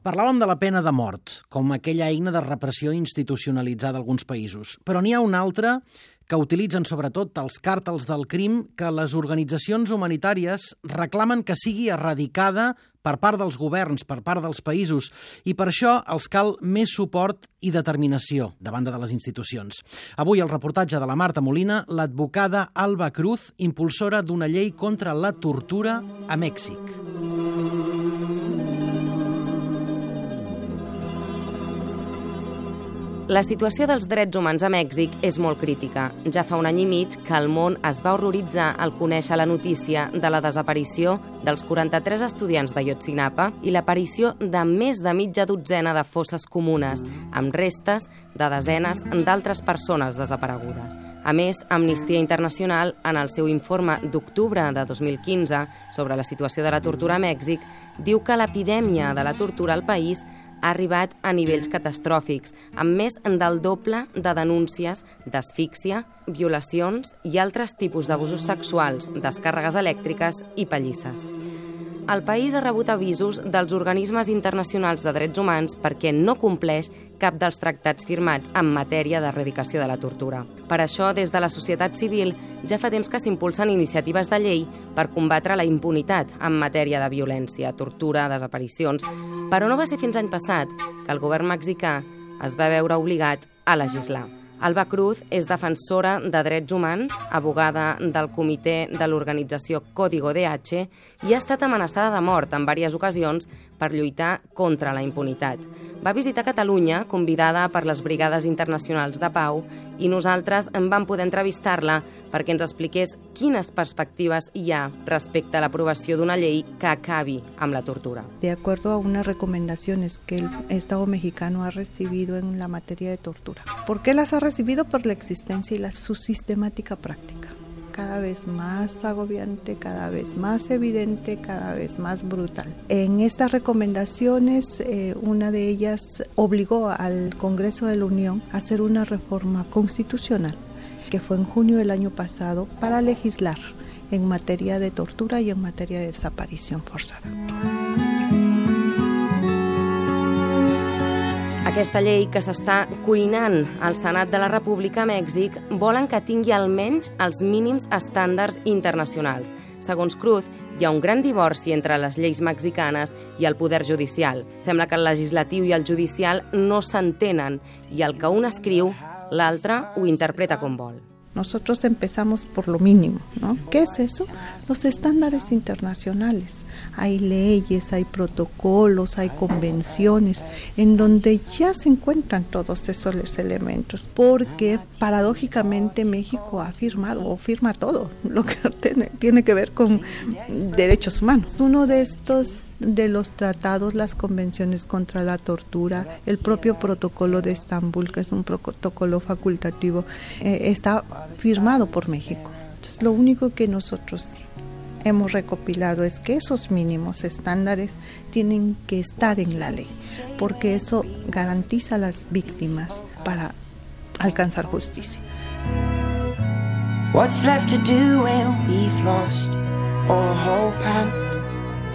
Parlàvem de la pena de mort, com aquella eina de repressió institucionalitzada d'alguns països. Però n'hi ha una altra que utilitzen sobretot els càrtels del crim que les organitzacions humanitàries reclamen que sigui erradicada per part dels governs, per part dels països, i per això els cal més suport i determinació davant de les institucions. Avui el reportatge de la Marta Molina, l'advocada Alba Cruz, impulsora d'una llei contra la tortura a Mèxic. La situació dels drets humans a Mèxic és molt crítica. Ja fa un any i mig que el món es va horroritzar al conèixer la notícia de la desaparició dels 43 estudiants de Yotzinapa i l'aparició de més de mitja dotzena de fosses comunes, amb restes de desenes d'altres persones desaparegudes. A més, Amnistia Internacional, en el seu informe d'octubre de 2015 sobre la situació de la tortura a Mèxic, diu que l'epidèmia de la tortura al país ha arribat a nivells catastròfics, amb més del doble de denúncies d'asfíxia, violacions i altres tipus d'abusos sexuals, descàrregues elèctriques i pallisses el país ha rebut avisos dels organismes internacionals de drets humans perquè no compleix cap dels tractats firmats en matèria d'erradicació de la tortura. Per això, des de la societat civil, ja fa temps que s'impulsen iniciatives de llei per combatre la impunitat en matèria de violència, tortura, desaparicions, però no va ser fins any passat que el govern mexicà es va veure obligat a legislar. Alba Cruz és defensora de drets humans, abogada del comitè de l'organització Código DH i ha estat amenaçada de mort en diverses ocasions per lluitar contra la impunitat. Va visitar Catalunya, convidada per les Brigades Internacionals de Pau, i nosaltres en vam poder entrevistar-la perquè ens expliqués quines perspectives hi ha respecte a l'aprovació d'una llei que acabi amb la tortura. De acuerdo a unas recomendaciones que el Estado mexicano ha recibido en la materia de tortura. ¿Por qué las ha recibido? Por la existencia y la, su sistemática práctica cada vez más agobiante, cada vez más evidente, cada vez más brutal. En estas recomendaciones, eh, una de ellas obligó al Congreso de la Unión a hacer una reforma constitucional, que fue en junio del año pasado, para legislar en materia de tortura y en materia de desaparición forzada. Aquesta llei que s'està cuinant al Senat de la República a Mèxic volen que tingui almenys els mínims estàndards internacionals. Segons Cruz, hi ha un gran divorci entre les lleis mexicanes i el poder judicial. Sembla que el legislatiu i el judicial no s'entenen i el que un escriu, l'altre ho interpreta com vol. Nosotros empezamos por lo mínimo, ¿no? ¿Qué es eso? Los estándares internacionales. Hay leyes, hay protocolos, hay convenciones en donde ya se encuentran todos esos elementos, porque paradójicamente México ha firmado o firma todo lo que tiene, tiene que ver con derechos humanos. Uno de estos de los tratados, las convenciones contra la tortura, el propio protocolo de Estambul, que es un protocolo facultativo, eh, está firmado por México. Entonces, lo único que nosotros hemos recopilado es que esos mínimos estándares tienen que estar en la ley, porque eso garantiza a las víctimas para alcanzar justicia. What's left to do when we've lost all hope and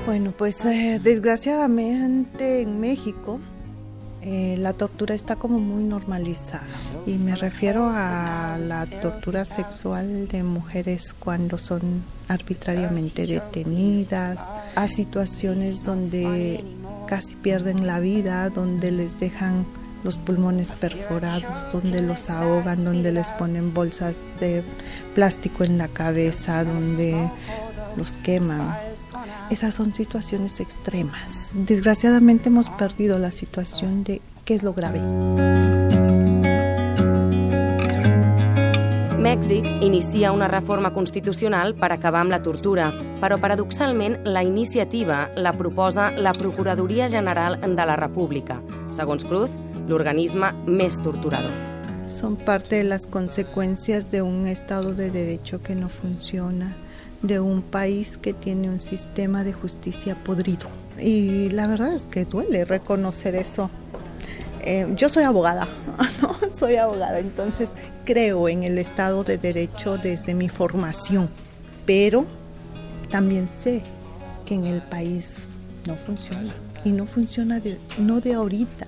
bueno, pues eh, desgraciadamente en México eh, la tortura está como muy normalizada y me refiero a la tortura sexual de mujeres cuando son arbitrariamente detenidas, a situaciones donde casi pierden la vida, donde les dejan los pulmones perforados, donde los ahogan, donde les ponen bolsas de plástico en la cabeza, donde los queman. Esas son situaciones extremas. Desgraciadamente hemos perdido la situación de qué es lo grave. Mèxic inicia una reforma constitucional per acabar amb la tortura, però paradoxalment la iniciativa la proposa la Procuradoria General de la República, segons Cruz, l'organisme més torturador. Son parte de las consecuencias de un Estado de Derecho que no funciona, de un país que tiene un sistema de justicia podrido. Y la verdad es que duele reconocer eso. Eh, yo soy abogada, soy abogada, entonces creo en el Estado de Derecho desde mi formación, pero también sé que en el país no funciona. y no funciona de, no de ahorita,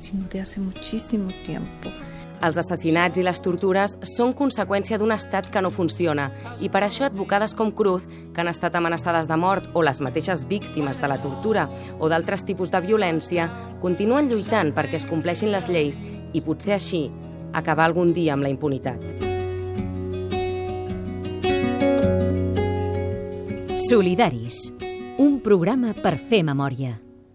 sino de hace muchísimo tiempo. Els assassinats i les tortures són conseqüència d'un estat que no funciona i per això advocades com Cruz, que han estat amenaçades de mort, o les mateixes víctimes de la tortura o d'altres tipus de violència, continuen lluitant perquè es compleixin les lleis i potser així acabar algun dia amb la impunitat. Solidaris, un programa per fer memòria.